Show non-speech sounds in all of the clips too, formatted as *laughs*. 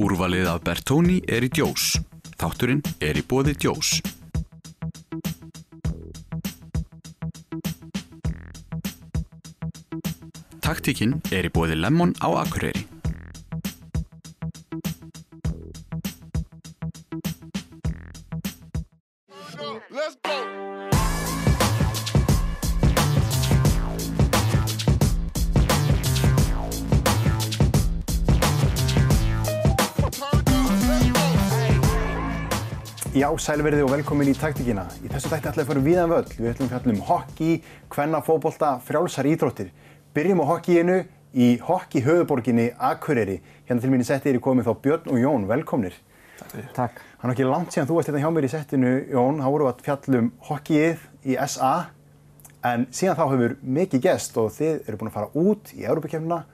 Úrvalið af Bertóni er í djós. Þátturinn er í bóði djós. Taktíkinn er í bóði Lemon á Akureyri. Sælverði og velkomin í taktíkina. Í þessu tætti ætlaði að fara viðan völl. Við ætlum að fjalla um hockey, kvennafóbolta, frjálsar íþróttir. Byrjum á hockeyinu í hockey höfuborginni Akureyri. Hérna til mín í setti er ég komið þá Björn og Jón. Velkomnir. Takk. Það er ekki langt síðan þú varst hérna hjá mér í settinu, Jón. Þá vorum við að fjalla um hockeyið í SA. En síðan þá hefur mikið gest og þið eru búin að fara út í Európa-kemna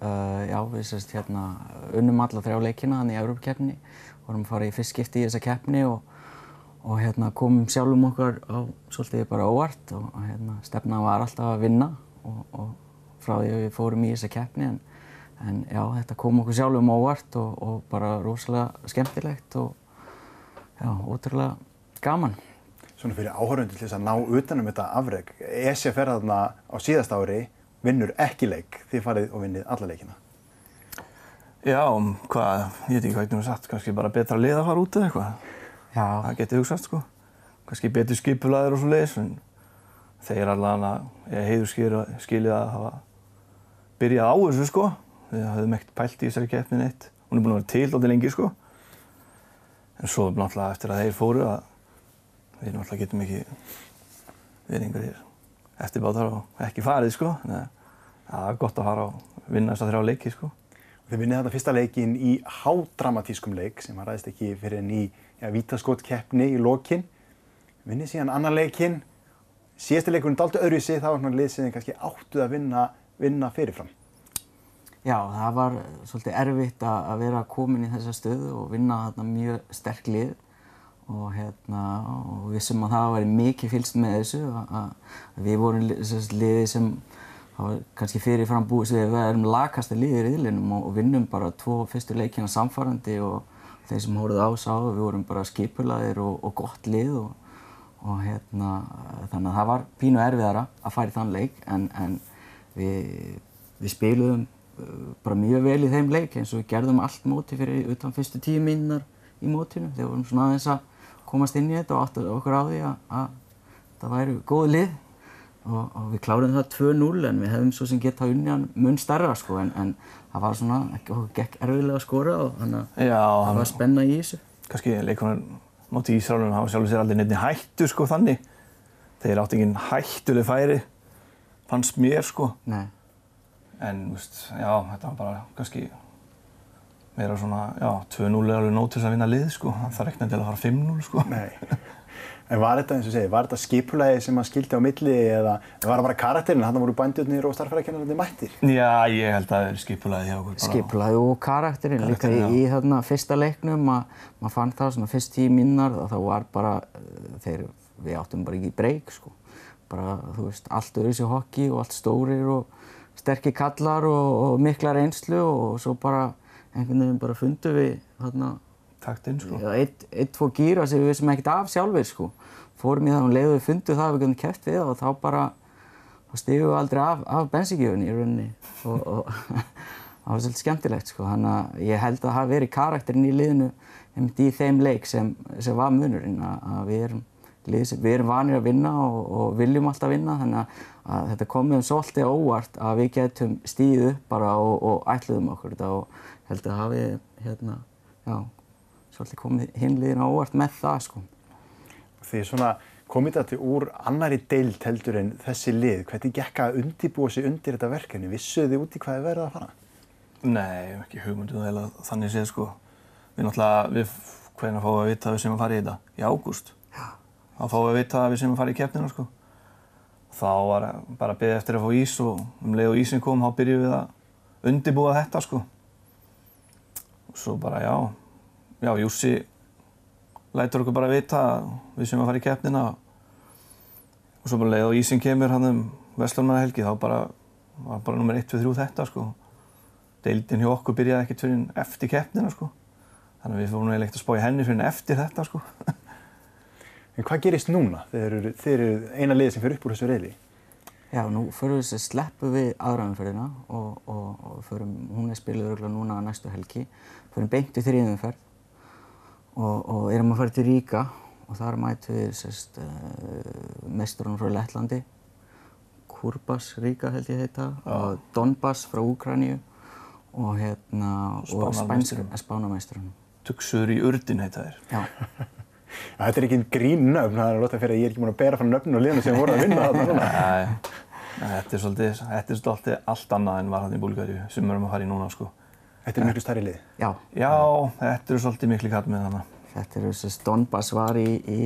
reilinum. Já, við sérst hérna unnum alla þrjá leikina hann í Európa-keppni. Vorum að fara í fyrst skipti í þessa keppni og, og hérna komum sjálfum okkar á svolítið bara óvart og hérna stefna var alltaf að vinna og, og frá því að við fórum í þessa keppni en, en já, þetta kom okkur sjálfum óvart og, og bara rosalega skemmtilegt og já, ótrúlega gaman. Svona fyrir áhörundur til þess að ná utanum þetta afreg. Esja fer þarna á síðast ári, vinnur ekki leik, þið farið og vinnið alla leikina. Já, um, hvað, ég veit ekki hvað ég nú sagt, kannski bara betra lið að fara út eða eitthvað. Já, Það geti hugsast, sko. Kannski betur skipulaðir og svo leiðis, en þeir allan að, ég heiður skilið að hafa byrjað á þessu, sko. Við höfðum ekkert pælt í þessari keppnin eitt. Hún er búin að vera til alltaf lengi, sko. En svo náttúrulega eftir að þeir fóru að við náttúrulega getum ekki verið einhverjir eftirbátar og ekki farið, sko. Að það er gott að fara og vinna þessa þrjá leiki, sko. Þið vinnið þetta fyrsta leikin í hádramatískum leik sem að ræðist ekki fyrir en í ja, vítaskotkeppni í lokin. Vinnið síðan annan leikin. Síðasti leikurinn daldi öðru í sig, það var svona lið sem þið kannski áttuð að vinna, vinna fyrirfram. Já, það var svolítið erfitt að að vera komin í þessa stöðu og vinna þarna mjög sterk lið og hérna, og við sem að það væri mikið fylgst með þessu að, við vorum sem liðið sem hafa kannski fyrirfram búið við erum lakasta liðið í riðlinum og, og vinnum bara tvo fyrstu leikina samfarrandi og þeir sem hóruð á sá við vorum bara skipulaðir og, og gott lið og, og hérna, þannig að það var pínu erfiðara að fara í þann leik en, en við, við spiluðum uh, bara mjög vel í þeim leik eins og við gerðum allt móti fyrir utan fyrstu tíu mínunar í mótinu. Þegar við vorum svona aðeins að komast inn í þetta og áttu okkur á því að, að það væri góð lið og, og við kláruðum það 2-0 en við hefðum svo sem geta unni hann mun stærra sko en, en það var svona ekki okkur gekk erfiðlega að skora og þannig að það var spenna í þessu. kannski leikonar móti Ísraelunum hafa sjálfur sér aldrei nefni hættu sko þannig. Þeir átti engin hættuleg færi, fannst mér sko. Nei. En, þú veist, já, þetta var bara kannski meira svona, já, 2-0 er alveg nóg til þess að vinna lið sko. Það þarf ekki til að fara 5-0 sko. Nei. En var þetta, eins og segið, var þetta skipulagi sem að skildi á milli eða var það bara karakterinn, hann voru bændjörnir og starffærakennarnir mættir? Já, ég held að það er skipulaðið hjá okkur bara. Skipulaði og karakterinn líka í, í þarna fyrsta leiknum að maður fann það svona fyrst tíu minnar og það var bara, eh, þeir, við áttum bara ekki breyk sko. Bara, þú veist, allt öðru sér hokki og allt stórir og sterkir kallar og, og mikla reynslu og svo bara einhvern veginn bara fundum við þarna Taktinn sko. Eitt, eitt, tvo gýra sem við vissum ekkert af sjálfur sko. Fórum í það og leiðum við fundum það að við gætum kæft við og þá bara, þá stigum við aldrei af, af bensíngjöfunni í rauninni og, og *laughs* það var svolítið skemmtilegt sko. Þannig að ég held að það verið karakterinn í liðinu einmitt í þeim leik sem, sem var munurinn að, að við erum við erum vanir að vinna og, og viljum alltaf vinna þannig að, að þetta kom með svolítið óvart að við getum stíð upp bara og, og ætluðum okkur þetta og held að hafi hérna, já, svolítið komið hinliðin á óvart með það sko. Því svona komið þetta úr annari deild heldur en þessi lið, hvernig gekk að undibúa sig undir þetta verkefni? Vissuðu þið út í hvað þið verið að fara? Nei, ekki hugmynduð eða þannig séð sko. Við náttúrulega, við hvernig fáum við að vita að við sem að fara í þetta? Í ágúst. Þá fáum við að vita að við sem að fara í keppnina sko. Þá var bara að beða eftir að fá ís og um leið og ísinn kom þá byrjuðum við að undibúa þetta sko. Og svo bara já, já Jussi lætur okkur bara vita að við sem að fara í keppnina og svo bara leið og ísinn kemur hann um Vestlunarhelgi þá bara var bara nummer 1, 2, 3 þetta sko deildin hjá okkur byrjaði ekkert fyrir eftir keppnina sko. Þannig að við fórum eiginlega ekkert að spá í henni fyrir eftir þetta sko. *laughs* En hvað gerist núna? Þeir eru, þeir eru eina liði sem fyrir upp úr þessu reyli. Já, nú förum við sér sleppu við aðræðumferðina og, og, og förum, hún er spiluð örgulega núna næstu helgi, förum beint í þriðumferð og, og erum að fara til Ríka og þar mætum við sérst uh, mestrunum frá Lettlandi, Kurbas Ríka held ég heita, og Donbass frá Úkraníu og hérna, og Spánarmeisturum. Spánameistrunum. Tugsur í urdin heita þeir. Já, Ja, *laughs* þetta er ekki grín nöfn, það er að láta fyrir að ég er ekki múin að bera frá nöfnum og liðinu sem voru að vinna þarna núna. Nei, nei, þetta er svolítið, þetta er svolítið allt annað en var hann í Búlgaríu sem við erum að fara í núna sko. Þetta er miklu stærri lið. já, Já, þetta eru svolítið miklu kall með hana. Þetta eru þess að Donbass var í, í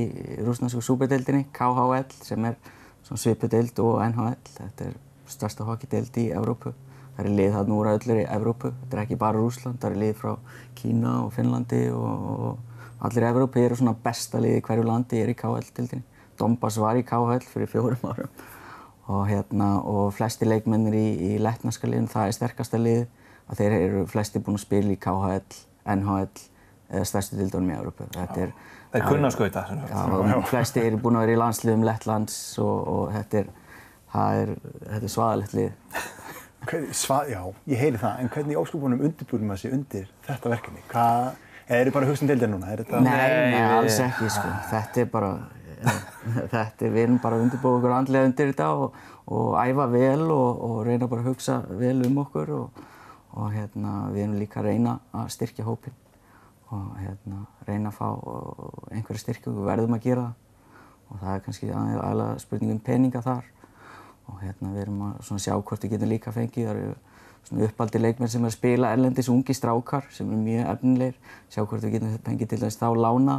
rúsnarsku súperdeildinni, KHL, sem er svona svipudeild og NHL. Þetta er stærsta hockeydeild í Evrópu. Það er lið þarna úr öllur í Evrópu. Þetta er ekki bara Rúsland, það er lið frá Kína og Finnlandi og, og allir í Evrópu eru svona besta lið í hverju landi er í KHL-deildinni. Donbass var í KHL fyrir fjórum árum og, hérna, og flesti leikmennir í, í lettnarska liðin, það er sterkasta lið að þeir eru flesti búin að spila í KHL, NHL eða stærstu dildunum í Európa. Þetta er, Þeir kunna að skauta sem sagt. já, flesti eru búin að vera í landsliðum Lettlands og, og þetta er, það er, þetta er svaðalegt lið. Hvern, sva, já, ég heyri það, en hvernig óskupunum undirbúinum að sé undir þetta verkefni? Hvað, eða eru bara hugsun deildar núna? Er þetta... Nei, nei, við- alls ekki, sko. Þetta er bara, *laughs* þetta er, við erum bara að undirbúa okkur andlega undir þetta og, og æfa vel og, og reyna bara að hugsa vel um okkur og, og hérna, við erum líka að reyna að styrkja hópinn. Og hérna, reyna að fá uh, einhverja styrkju, við verðum að gera það. Og það er kannski aðalega spurning um peninga þar. Og hérna, við erum að sjá hvort við getum líka fengið, það eru uppaldi leikmenn sem er að spila erlendis ungi strákar sem eru mjög efnilegir, sjá hvort við getum fengið til dæmis þá lána.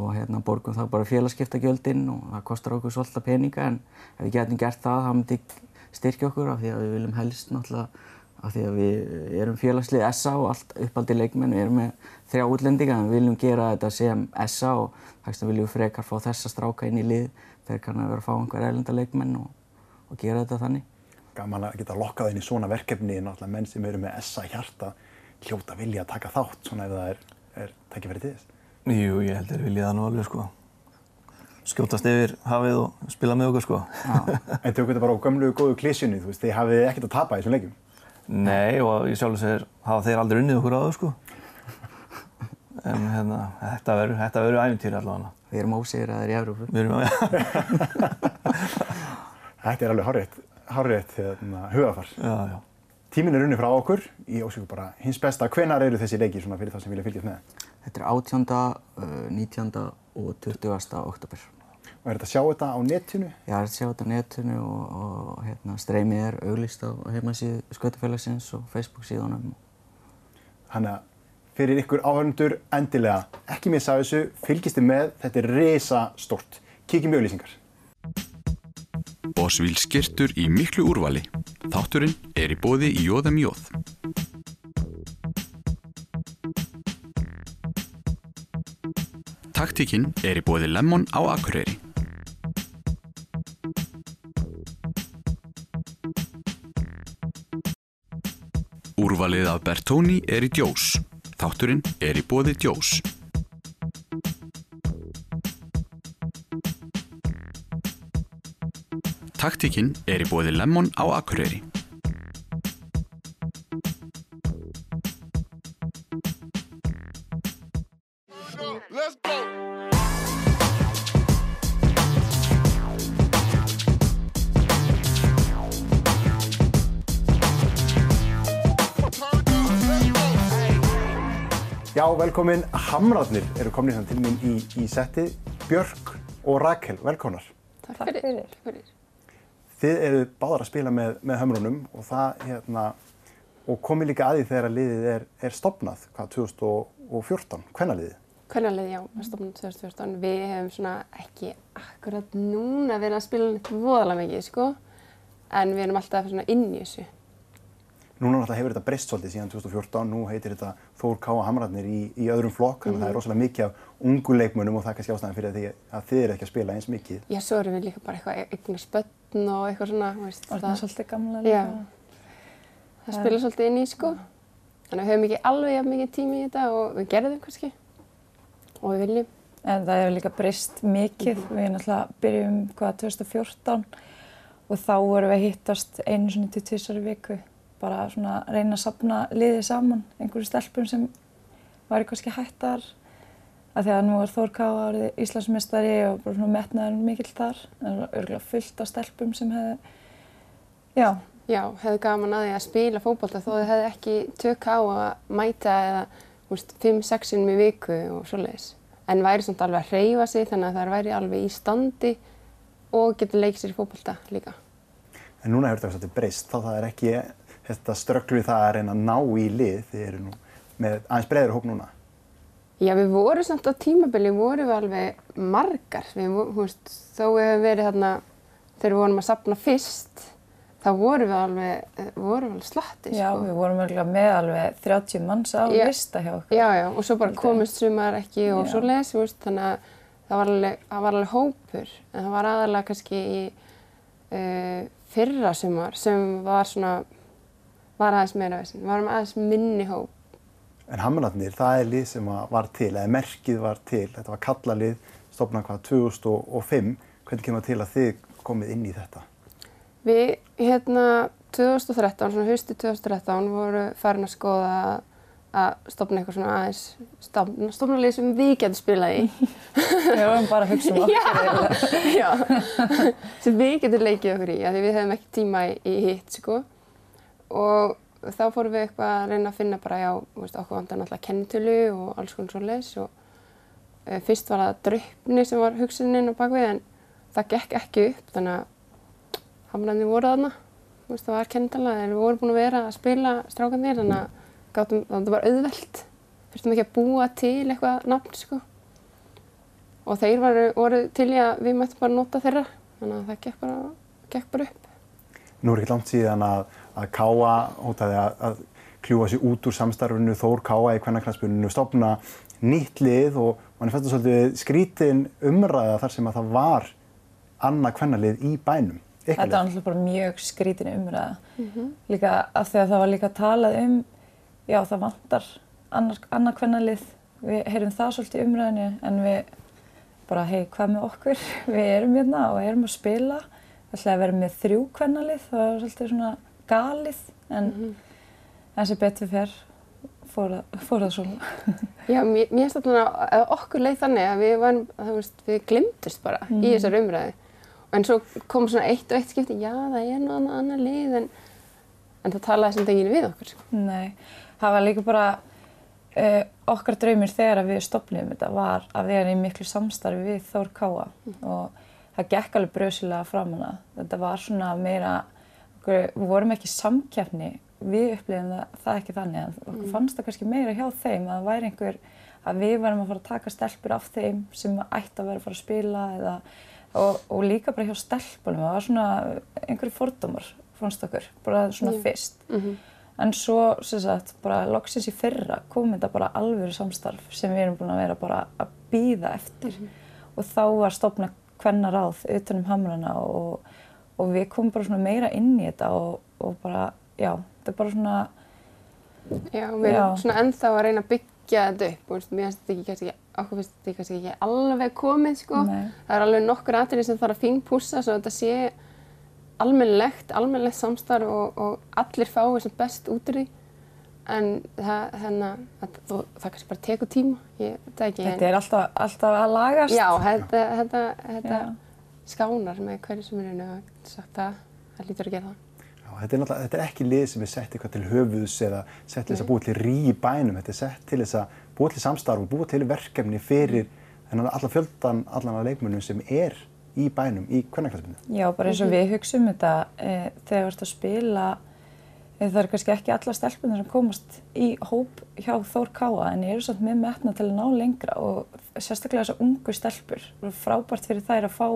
Og hérna borgum það bara félagskiptagjöldin og það kostar okkur svolítið peninga. En ef við getum gert það, það myndi styrkja okkur af því að við viljum helst náttúrulega af því að við erum félagslið SA og allt uppaldi leikmenn, við erum með þrjá útlendinga en við viljum gera þetta sem SA og þess að viljum frekar fá þessa stráka inn í lið þegar kann að vera að fá einhver erlenda leikmenn og, og gera þetta þannig. Gaman að geta lokkað inn í svona verkefni, náttúrulega menn sem eru með SA hjarta hljóta vilja að taka þátt, svona ef það er, er tækifæri til þess. Jú, ég held þeir vilja það nú alveg sko. Skjótast yfir hafið og spila með okkur sko. En tökum þetta bara á gömlu góðu klísjunni, þú veist, þið hafið ekkert að tapa í þessum leikjum. Nei, og ég sjálf sér hafa þeir aldrei unnið okkur á það sko. En hérna, þetta verður, þetta verður æfintýri allavega. Við erum ósigraðir í Evrópu. Við erum að, *laughs* Þetta er alveg hárrétt, hárrétt hérna, hugafar. já, já. Tíminn er unni frá okkur, ég ósöku bara hins besta, hvenar eru þessi leiki svona fyrir það sem vilja fylgjast með? Þetta er 18., uh, 19. og 20. oktober. Og er þetta að sjá þetta á netinu? Ég har að sjá þetta á netinu og, og hérna, streymið er auglýst á heimasíðu Skautafélagsins og Facebook síðanum. Þannig að fyrir ykkur áhörndur endilega ekki missa þessu, fylgist þið með, þetta er risa stort. Kíkjum í auðlýsingar. Bosvíl skirtur í miklu úrvali. Þátturinn er í bóði í Jóðum Jóð. Taktíkinn er í bóði Lemon á Akureyri. Úrvalið af Bertóni er í djós. Þátturinn er í bóði djós. Taktíkinn er í bóði Lemon á Akureyri. Velkomin. Hamrarnir eru komin hérna til mín í, í setti. Björk og Rakel, velkonar. Takk fyrir. Takk fyrir. Þið eru báðar að spila með, með hömrunum og það, hérna, og komið líka að því þegar að liðið er, er stopnað, hvað, 2014, hvenna liðið? Kvennalið, já, var stofnum 2014. Við hefum svona ekki akkurat núna verið að spila neitt voðalega mikið, sko. En við erum alltaf svona inn í þessu. Núna náttúrulega hefur þetta breyst svolítið síðan 2014, nú heitir þetta Þór Ká Hamrarnir í, í öðrum flokk, þannig að það er rosalega mikið af ungu leikmönnum og það er kannski ástæðan fyrir því að þið eru ekki að spila eins mikið. Já, svo erum við líka bara eitthvað eignar spötn og eitthvað svona, þú veist. Orðin það- svolítið gamla Já. líka. það spila svolítið inn í sko. Þannig að við höfum ekki alveg jafn mikið tími í þetta og við gerðum kannski og við viljum. En það hefur líka breyst mikið. Við náttúrulega byrjum hvað 2014 og þá vorum við að hittast einu svona til tvisar í viku. Bara svona að reyna að sapna liðið saman, einhverju stelpum sem væri kannski hættar. Af því að nú er Þór Káa árið Íslandsmeistari og bara svona metnaður mikill þar. Það er örgulega fullt af stelpum sem hefði, já, Já, hefðu gaman að því að spila fótbolta þó þau hefðu ekki tök á að mæta eða 5-6 sinum í viku og svoleiðis. En væri samt alveg að hreyfa sig þannig að það væri alveg í standi og getur leikið sér í fótbolta líka. En núna hefur þetta breyst, þá það er ekki þetta strögglu það að reyna að ná í lið, þið eru nú með aðeins breyður hóp núna. Já, við vorum samt á tímabili, vorum við alveg margar. Við, veist, þó við hefum verið þarna, þegar við vorum að sapna fyrst, þá vorum við alveg, eh, vorum við alveg slatti, já, sko. við vorum örgulega með alveg 30 manns á Já. lista hjá okkur. Já, já, og svo bara komist sumar ekki og Já. svo les, veist, þannig að það var alveg, það var alveg hópur, en það var aðalega kannski í uh, fyrra sumar sem var svona, var aðeins meira þessin, við varum aðeins minni hóp. En Hamrarnir, það er lið sem að var til, eða merkið var til, þetta var kallalið, stofnað hvað 2005. Hvernig kemur það til að þið komið inn í þetta? Við, hérna, 2013, svona hausti 2013, voru farin að skoða að stopna eitthvað svona aðeins, stofna, stofna lið sem við getum spilað í. *laughs* Við vorum bara að hugsa um okkur. eiginlega. Já, *laughs* sem við getum leikið okkur í, af því við hefum ekki tíma í, í hitt, sko. Og þá fórum við eitthvað að reyna að finna bara, já, veist, okkur vantar náttúrulega kennitölu og alls konar svo leis og uh, fyrst var það draupni sem var hugsunin á bakvið en það gekk ekki upp, þannig að hamrandi voru þarna, veist, það var kennitala, en við vorum búin að vera að spila strákanir, þannig að gátum, það var auðvelt, fyrstum ekki að búa til eitthvað nafn, sko. Og þeir varu, voru til í að við mættum bara nota þeirra þannig að það gekk bara, gekk bara upp. Nú er ekki langt síðan að, að Káa hótaði að, að kljúa sér út úr samstarfinu, Þór Káa í kvennaknarsbyrjunu, stopna nýtt lið og mann er fæst að svolítið skrítin umræða þar sem að það var annað kvennalið í bænum. Ykkar Þetta var náttúrulega bara mjög skrítin umræða. Líka af því að það var líka talað um, já það vantar annar, annar kvennalið. Við heyrum það svolítið í umræðinu en við bara, hei, hvað með okkur? *laughs* Við erum hérna og erum að spila. Ætlaði að vera með þrjú kvennalið, það var svolítið svona galið en en sem betur fer fór, fór það svona. *laughs* Já, mér finnst þarna að okkur leið þannig að við varum, við glimtust bara í þessar umræði. En svo kom svona eitt og eitt skipti, já það er nú annað annar lið en, en það talaði sem deginu við okkur. Nei, það var líka bara uh, okkar draumir þegar við stopnum þetta var að vera í miklu samstarfi við Þór Káa og það gekk alveg bröðsilega fram hana. Þetta var svona meira, okkur, við vorum ekki samkjafni, við upplifum það, það ekki þannig en okkur fannst það kannski meira hjá þeim að það væri einhver, að við varum að fara að taka stelpur af þeim sem ætti að vera að fara að spila eða, og, og líka bara hjá stelpunum, það var svona einhverju fordómar fannst okkur, bara svona fyrst. En svo, sem sagt, bara loksins í fyrra kom þetta bara alvöru samstarf sem við erum búin að vera bara að býða eftir. Og þá var stofna kvennaráð utanum hamrana og, og við komum bara svona meira inn í þetta og, og bara, já, þetta er bara svona, Já, við erum Já. svona ennþá að reyna að byggja þetta upp, veist, mér finnst þetta ekki kannski, okkur finnst þetta kannski ekki alveg komið, sko. Nei. Það er alveg nokkur atriði sem þarf að fínpússa svo þetta sé almennlegt, almennlegt samstarf og, og allir fái sem best út úr því. En það, hérna, það, það, það kannski bara tekur tíma, ég veit það ekki. þetta er alltaf, alltaf að lagast. Já, þetta, þetta, þetta Já. skánar með hverju sem er að sagt það, það lítur að gera það. Já, þetta, er náttúrulega- þetta er ekki lið sem er sett eitthvað til höfuðs eða sett til þess að búa til rí í bænum. Þetta er sett til þess að búa til samstarf og búa til verkefni fyrir þennan allan fjöldan allan að leikmönnum sem er í bænum í kvennaknarsbyrjunu. Já, bara eins og við hugsaum þetta e, þegar þú ert að spila það er kannski ekki alla stelpunar sem komast í hóp hjá Þór Káa en ég eru samt með metna til að ná lengra og sérstaklega þessar ungu stelpur er frábært fyrir þær að fá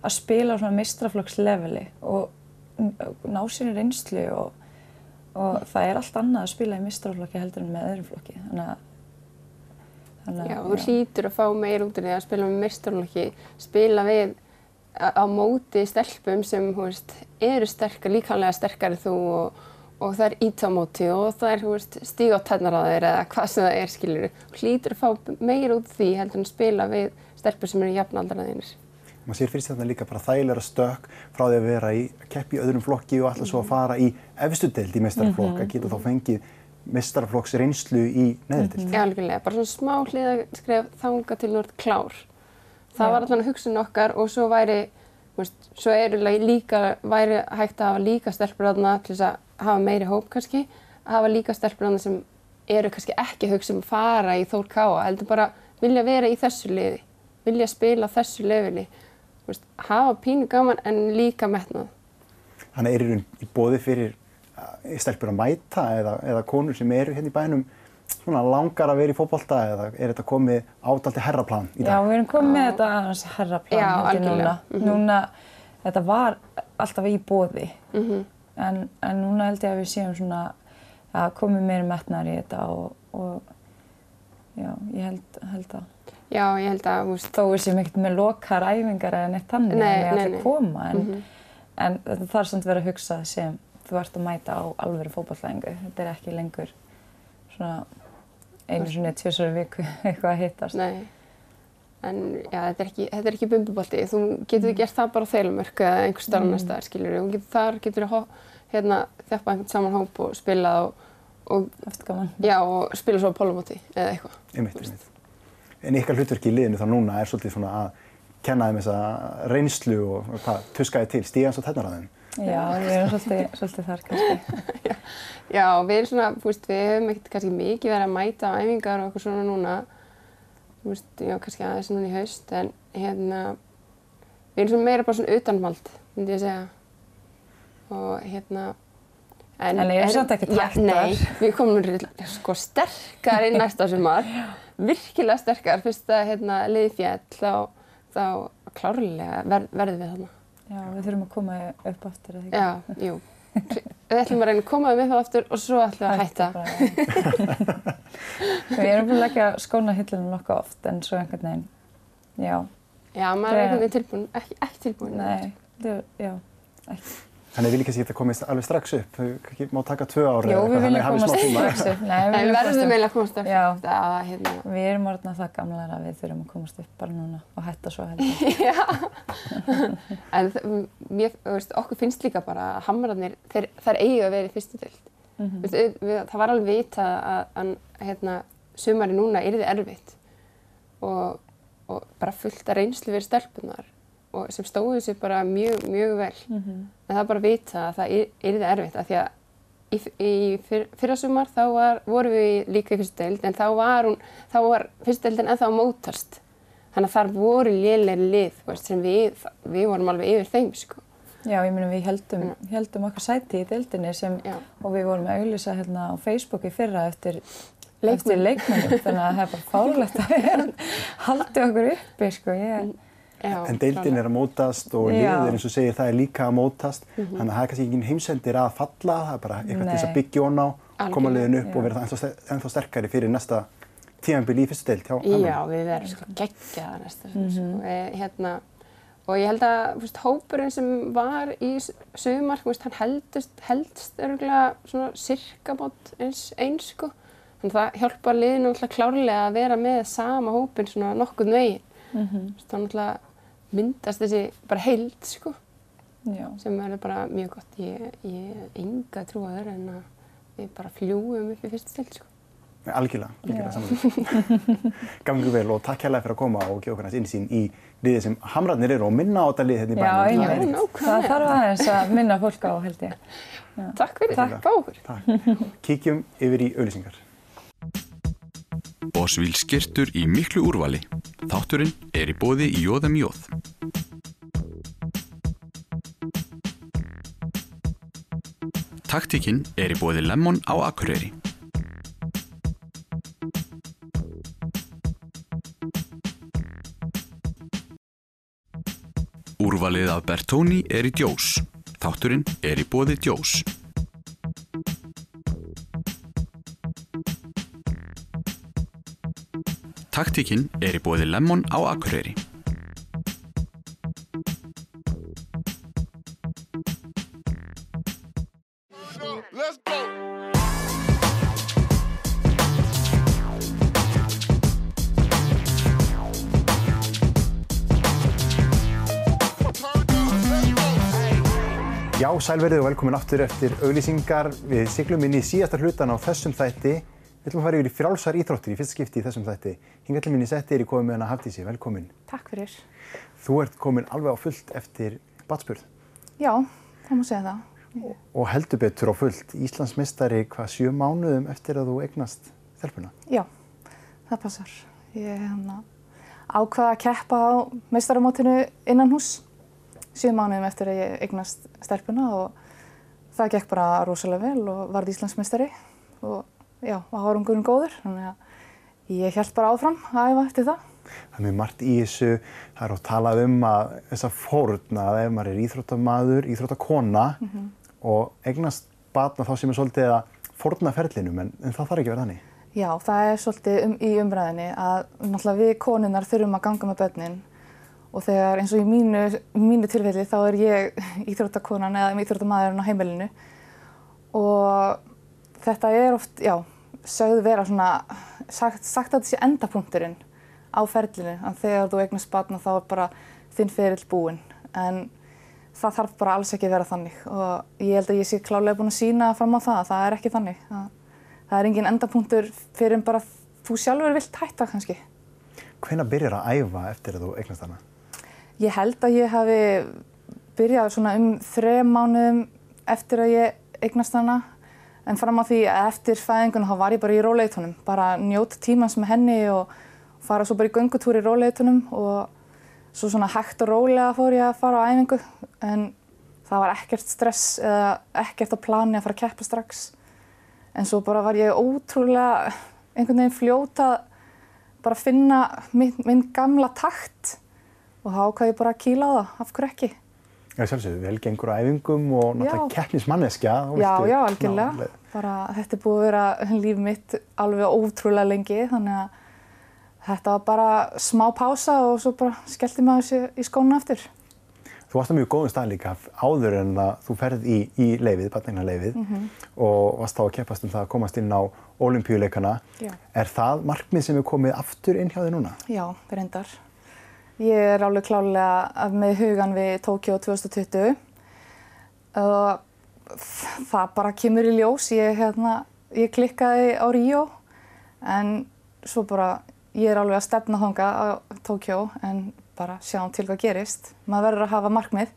að spila á svona mistraflokksleveli og ná sér í reynslu og, og það er allt annað að spila í mistraflokki heldur en með öðrum flokki. Þannig að þannig Já, þú hlýtur að fá meir út úr því að spila með meistarlokki, spila við á móti stelpum sem veist, eru sterkar, líkanlega sterkar þú og, og það er ít á móti og það er, þú veist, stíg á tennar á þeir eða hvað sem það er, skilur hlýtur að fá meira út því heldur en að spila við stelpur sem eru jafnaldraðinir. maður sér fyrst þetta líka bara þægilega stökk frá því að vera í að keppa í öðrum flokki og alltaf svo að fara í efstu deild í meistaraflokk að geta þá fengið meistaraflokks reynslu í neðri deild. Já, algjörlega, bara svona smá hliðaskref þanga til núrt klár. Það var allan hugsun okkar og svo væri, veist, svo eru hafa meiri hóp kannski, að hafa líka stelpur þarna sem eru kannski ekki hugsa um að fara í Þór Káa, heldur bara vilja vera í þessu liði, vilja spila þessu leveli, þú veist, hafa pínu gaman en líka metnað. Þannig er í raun í bóði fyrir uh, stelpur að mæta eða, eða konur sem eru hérna í bænum svona langar að vera í fótbolta eða er þetta komið ádaldi herraplan í Já, dag? við erum komið með þetta aðeins herraplan Já, ég núna. algjörlega. Núna, þetta var alltaf í bóði en, en núna held ég að við séum svona að komið meiri metnar í þetta og, og já, ég held, held að Já, ég held að, veist, þó við séum ekkert með lokar æfingar eða neitt þannig Nei, að nei, allir nei. koma en, en þetta þarf samt að vera að hugsa sem þú ert að mæta á alvöru fótballlæðingu þetta er ekki lengur svona einu svona tjósar viku *laughs* eitthvað að hittast Nei, en já, þetta er ekki, þetta er ekki bumbubolti. Þú getur gert það bara á þeilumörk eða einhver starf mm. næsta, skiljur. Þú getur þar, getur þú hérna, þjappa einhvern saman hóp og spilað og, og, já, og spila svo á pólumóti eða eitthvað. Einmitt, einmitt. En ykkar hlutverki í liðinu þá núna er svolítið svona að kenna þeim þessa reynslu og hvað tuskaði til, stíðans og tennar að þeim. Já, við erum svolítið, svolítið þar kannski. Já, við erum svona, þú veist, við höfum ekkert kannski mikið verið að mæta á æfingar og eitthvað svona núna. Þú veist, já, kannski aðeins núna í haust, en hérna, við erum svona meira bara svona utanmald, myndi ég segja. Og hérna, En erum samt ekkert Já, hættar. Nei, við komum sko sterkar inn næsta sumar, *laughs* virkilega sterkar, fyrst að hérna liði fjall, þá, þá klárlega ver, verðum við þarna. Já, við þurfum að koma upp aftur eða ekki. Já, jú. Við ætlum að reyna að koma við það aftur og svo ætlum við að hætta. *laughs* við erum búin að leggja skóna hillunum nokkuð oft en svo einhvern veginn, já, Já, maður er einhvern veginn tilbúin, ekki, ekki tilbúin. nei, já, ekki. Þannig vil ég kannski geta komist alveg strax upp, þau kannski má taka tvö ára Jú, við viljum hafi komast smá tíma. Nei, *laughs* En við verðum eiginlega að komast upp. Já. Að, hérna, Við erum orðna það gamlar að við þurfum að komast upp bara núna og hætta svo heldur. *laughs* já. *laughs* en mér, þú veist, okkur finnst líka bara að hamrarnir, þeir, þær eigi að vera í fyrstu. Mhm. Þú veist, við, það var alveg vitað að, að hérna, sumari núna yrði erfitt og, og bara fullt að reynslu fyrir stelpunar og sem stóðu sér bara mjög, mjög vel. Mhm. En það er bara að vita að það yr- yrði erfitt af því að í, í fyr, fyrra sumar þá var, vorum við líka í fyrstu deild en þá var, var fyrstu deildin ennþá að mótast. Þannig að þar voru lélegri lið veist, sem við, við vorum alveg yfir þeim sko. Já, ég meina við heldum, heldum okkar sæti í deildinni sem, Já. og við vorum að auðlýsa hérna á Facebook í fyrra eftir Leikmenn. eftir leikmennum, þannig að það er bara fárlegt að við haldi okkur uppi, sko, ég, Já, En deildin er að mótast og Já. liðir eins og segir það er líka að mótast. Þannig að það er kannski ekki heimsendir að falla, það er bara eitthvað til þess að byggja ón á, koma liðin upp já. og vera það ennþá, ster- ennþá sterkari fyrir næsta tímanbíl í fyrstu deild hjá Já, við verðum sko geggjaða næsta mm sko. e, hérna, og ég held að þú veist, hópurinn sem var í s- sumar, þú veist, hann heldist, heldst örgulega svona sirkamót eins eins sko. Þannig að það hjálpar liðinu alltaf klárlega að vera með sama hópinn svona nokkuð veginn. Mm -hmm. Þannig að myndast þessi bara heild sko, já, sem verður bara mjög gott. Ég, ég enga trúa þér en að við bara fljúum upp í fyrstu stilt sko. Algjörlega, algjörlega Já. saman. *laughs* Gangi vel og takk hérlega fyrir að koma og gefa okkur næst innsýn í liðið sem Hamrarnir eru og minna á þetta lið hérna í já, bænum. Já, nákvæmlega. Það þarf aðeins að minna fólk á, held ég. Takk fyrir, takk bá okkur. Takk. Kíkjum yfir í auðlýsingar. Bosvíl skirtur í miklu úrvali. Þátturinn er í bóði í Jóðum Jóð. Taktíkinn er í bóði Lemon á Akureyri. Úrvalið af Bertóni er í djós. Þátturinn er í bóði djós. Taktíkinn er í bóði Lemon á Akureyri. Sælverið og velkomin aftur eftir auglýsingar. Við siglum inn í síðasta hlutan á þessum þætti. Við ætlum að fara yfir í frjálsar íþróttir í fyrst skipti í þessum þætti. Hingað til minni setti er í komið með hana Hafdísi. Velkomin. Takk fyrir. Þú ert komin alveg á fullt eftir batspurð Já, það má segja það. og heldur betur á fullt. Íslandsmeistari hvað sjö mánuðum eftir að þú eignast þelpuna. Já, það passar. Ég hérna, ákvaða að keppa á meistaramótinu innan hús sjö mánuðum eftir að ég eignast stelpuna og það gekk bara rosalega vel og varð Íslandsmeistari og já, var árangurinn góður. Þannig að ég held bara áfram að æfa eftir það. Það er mjög margt í þessu. Það er að tala um að þessa fórna að ef maður er íþróttamaður, íþróttakona og eignast batna þá sem er svolítið að fórna ferlinum en, en það þarf ekki vera þannig. Já, það er svolítið um, í umræðinni að náttúrulega við konunnar þurfum að ganga með börnin og þegar eins og í mínu, mínu tilfelli þá er ég íþróttakonan eða íþróttamaðurinn á heimilinu og þetta er oft, já, sögðu vera svona, sagt, sagt að þetta sé endapunkturinn á ferlinu en þegar þú eignast batna þá er bara þinn ferill búinn en það þarf bara alls ekki að vera þannig og ég held að ég sé klálega búin að sína fram á það að það er ekki þannig. Það, er engin endapunktur fyrir en bara þú sjálfur vilt hætta kannski. Hvenær byrjar að æfa eftir að þú eignast hana? Ég held að ég hafi byrjað svona um þrejum mánuðum eftir að ég eignast hana. En fram á því að eftir fæðingun þá var ég bara í róleitunum, bara njóta tímans með henni og fara svo bara í göngutúr í róleitunum og svo svona hægt og rólega fór ég að fara á æfingu. En það var ekkert stress eða ekkert á plani að fara að keppa strax. En svo bara var ég ótrúlega einhvern veginn fljóta bara að finna minn, minn gamla takt og þá ákvað ég bara að kýla á það, af hverju ekki? Já, sjálfsögðu, vel gengur á æfingum og náttúrulega keppnismanneskja. Já, já, algjörlega. Bara þetta er búið að vera líf mitt alveg ótrúlega lengi þannig að þetta var bara smá pása og svo bara skellti maður sér í skónu aftur. Þú varst á mjög góðum stað líka áður en að þú ferð í, í leifið, batningna leifið mm -hmm. og varst þá að keppast um það að komast inn á olimpíuleikana. Er það markmið sem er komið aftur inn hjá þig núna? Já, reyndar. Ég er alveg klálega með hugan við Tókjó 2020 og það bara kemur í ljós. Ég, hérna, ég klikkaði á Ríó en svo bara ég er alveg að stefna þonga á Tókjó en bara sjáum til hvað gerist. Maður verður að hafa markmið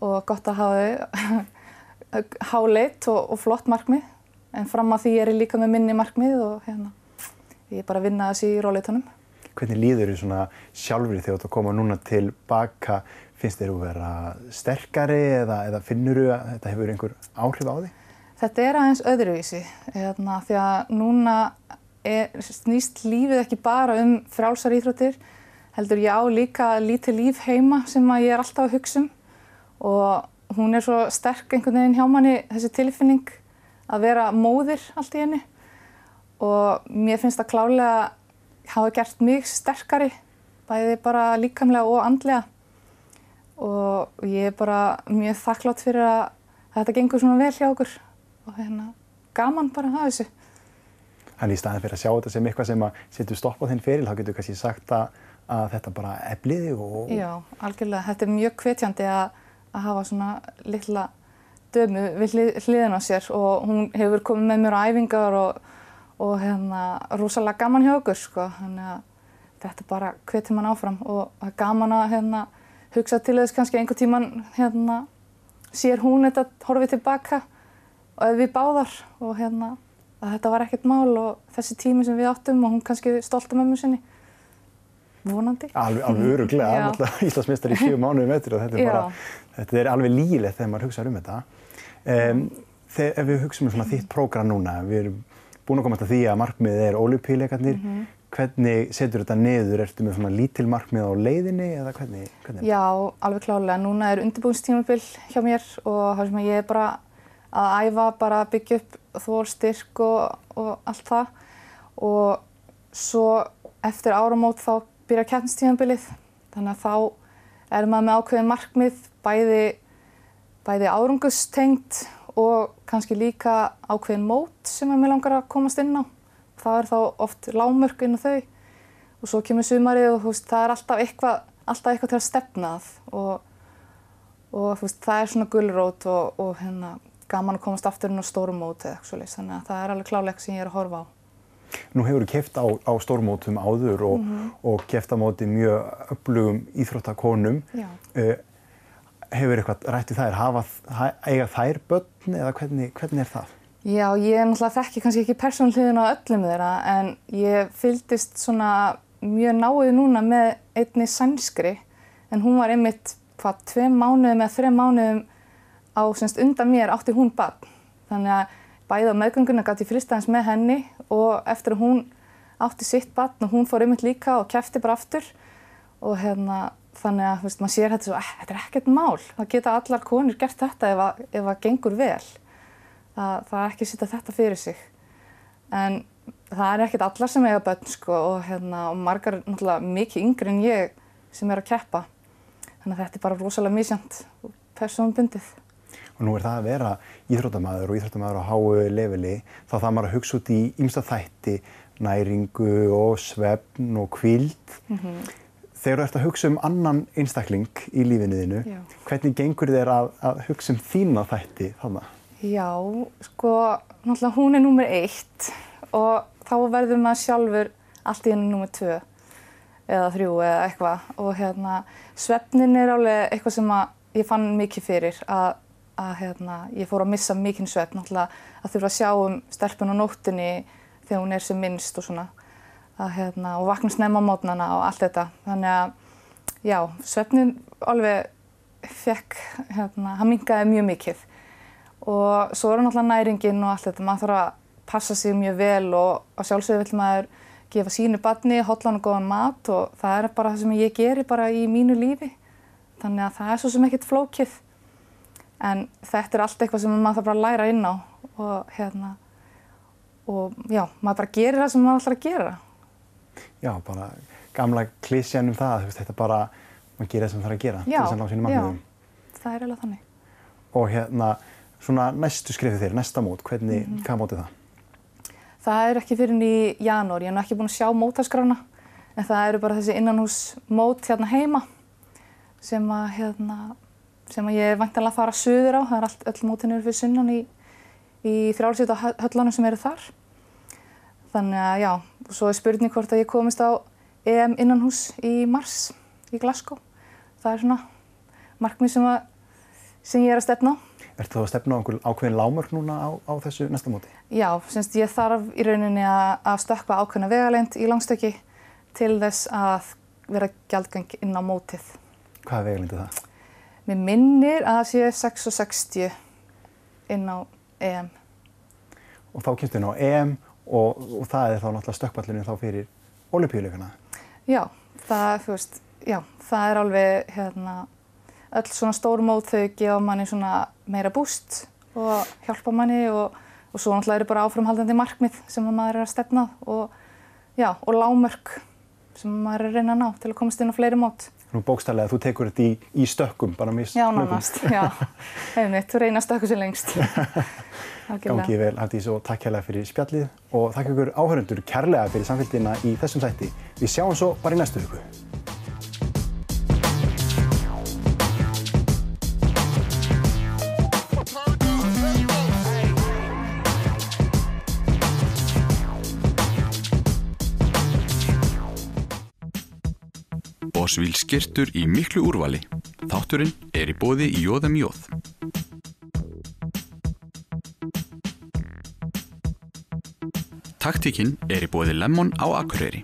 og gott að hafa *laughs* háleitt og, og flott markmið en fram að því er ég líka með minni markmið og hérna, ég er bara að vinna þessi í róleitunum. Hvernig líður þér svona sjálfur þegar þú ert að koma núna tilbaka? Finnst þér að vera sterkari eða, eða finnur þú að þetta hefur einhver áhrif á því? Þetta er aðeins öðruvísi hérna, því að núna er, snýst lífið ekki bara um frálsar íþróttir heldur ég á líka lítið líf heima sem að ég er alltaf að hugsa um og hún er svo sterk einhvern veginn hjá manni þessi tilfinning að vera móðir allt í henni og mér finnst það klálega hafa gert mig sterkari bæði bara líkamlega og andlega og ég er bara mjög þakklátt fyrir að þetta gengur svona vel hjá okkur og hérna gaman bara að þessu. Þannig í staðin fyrir að sjá þetta sem eitthvað sem að setur stopp á þinn fyrir, þá getur kannski sagt að, að þetta bara efliði og... Já, algjörlega. Þetta er mjög hvetjandi að, að hafa svona litla dömu við hlið, hliðin á sér og hún hefur komið með mér á æfingar og, og hérna rosalega gaman hjá okkur sko. Þannig að þetta bara hvetjum hann áfram. Og það er gaman að hérna hugsa til þess kannski einhver tíman hérna sér hún þetta horfið tilbaka. Og ef við báðar. Og hérna að þetta var ekkert mál og þessi tími sem við áttum og hún kannski stolt af mömmu sinni. Vonandi. Alveg, alveg öruglega, náttúrulega Íslandsmeistar í sjú mánuðum eftir og þetta er, bara, þetta er alveg lígilegt þegar maður hugsaður um þetta. Um, þegar við hugsaum um svona þitt prógram núna, við erum búin að komast að því að markmiðið er olimpíuleikarnir, mm -hmm. hvernig setur þetta niður? Ertu með svona lítil markmið á leiðinni eða hvernig? hvernig Já, alveg klálega. Núna er undirbúinstímabil hjá mér og það sem ég er bara að æfa, bara að byggja upp þólstyrk og, og allt það og svo eftir áramót þá byrja keppnistímanbilið þannig að þá er maður með ákveðin markmið bæði, bæði árungustengt og kannski líka ákveðin mót sem að mér langar að komast inn á. Það er þá oft lágmörk inn á þau og svo kemur sumarið og veist, það er alltaf eitthvað, alltaf eitthvað til að stefna það og, og veist, það er svona gulrót og, og hérna, gaman að komast aftur inn á stórum mót eða eitthvað svoleiðis, þannig að það er alveg kláleik sem ég er að horfa á. Nú hefur þú keft á, á stórmótum áður og, og keft á móti mjög öflugum íþróttakonum. Já. Uh, hefur eitthvað rætt í þær, hafa, eiga þær börn eða hvernig, hvernig er það? Já, ég er náttúrulega þekki kannski ekki persónliðin á öllum þeirra en ég fylgdist svona mjög náið núna með einni sænskri en hún var einmitt hvað, tveim mánuðum eða þreim mánuðum á semst undan mér átti hún barn. Þannig að bæði á meðgönguna gæti aðeins með henni og eftir að hún átti sitt barn og hún fór einmitt líka og kæfti bara aftur og hérna þannig að veist, maður sér þetta svo, "Eh, þetta er ekkert mál, það geta allar konur gert þetta ef að, ef að gengur vel. Það, það er ekki að setja þetta fyrir sig. En það er ekkert allar sem eiga börn sko og, hérna, og margar náttúrulega mikið yngri en ég sem er að keppa. Þannig að þetta er bara rosalega misjant og persónbundið. Og nú er það að vera íþróttamæður og íþróttamæður á háu leveli, þá þarf maður að hugsa út í ymsta þætti, næringu og svefn og kvíld. Þegar þú ert að hugsa um annan einstakling í lífinu þínu, Já. hvernig gengur þér að, að hugsa um þína þætti þannig? Já, sko, náttúrulega hún er númer eitt og þá verður maður sjálfur allt í henni númer tvö eða þrjú eða eitthvað og hérna svefnin er alveg eitthvað sem að ég fann mikið fyrir að, að hérna, ég fór að missa mikinn svefn náttúrulega að þurfa að sjá um stelpun á nóttunni þegar hún er sem minnst og svona að, hérna, og vakna snemma á mótnana og allt þetta þannig að já, svefnin alveg fekk, hérna, hann mingaði mjög mikið og svo er náttúrulega næringin og allt þetta, maður þarf að passa sig mjög vel og á sjálfsögðu vill maður gefa sínu barni, hotlan og góðan mat og það er bara það sem ég geri bara í mínu lífi. Þannig að það er svo sem ekkert flókið. En þetta er allt eitthvað sem maður þarf bara að læra inn á og hérna, og já, maður bara gerir það sem maður ætlar að gera. Já, bara gamla klísjan um það, þú veist, þetta bara, maður gerir það sem það þarf að gera til þess að ná sínum markmiðum. það er eiginlega þannig. Og hérna, svona næstu skrifið þér, næsta mót, hvernig, Mhm. hvað mótið það? Það er ekki fyrir í janúar, ég nú ekki búin að sjá mótaskrána en það eru bara þessi innanhús mót hérna heima sem að, hérna, sem að ég er vantanlega að fara suður á, það er allt, öll mótin eru fyrir sunnan í, í þrjálfsvita höllanum sem eru þar. Þannig að já, og svo er spurning hvort að ég komist á EM innanhús í mars í Glasgow. Það er svona markmið sem, að, sem ég er að stefna á. Ertu þá að stefna á einhver ákveðin lámörk núna á, á þessu næsta móti? Já, semst ég þarf í rauninni að, að stökkva ákveðna vegalend í langstöki til þess að vera gjaldgeng inn á mótið. Hvað er vegalindið það? Mér minnir að það sé 6 og 60 inn á EM. Og þá kemstu inn á EM og, og það er þá náttúrulega stökkballinu þá fyrir olimpíuleikana. Já, það, veist, já, það er alveg hérna, öll svona stór mót þau gefa manni svona meira búst og hjálpa manni og, og svo náttúrulega eru bara áframhaldandi markmið sem að maður er að stefna og, og lámörk sem maður er að reyna að ná til að komast inn á fleiri mót. Nú bókstælega að þú tekur þetta í, í stökkum, bara mis Já, nánast, já. *laughs* Einmitt, þú reynast okkur sem lengst. *laughs* Algjörlega. Gangi vel, Hafdís, og takk kærlega fyrir spjallið og takk ykkur áhörundur kærlega fyrir samfélgina í þessum sætti. Við sjáum svo bara í næstu viku. Bosvíl skirtur í miklu úrvali. Þátturinn er í bóði í Jóðum Jóð. Taktíkinn er í bóði Lemon á Akureyri.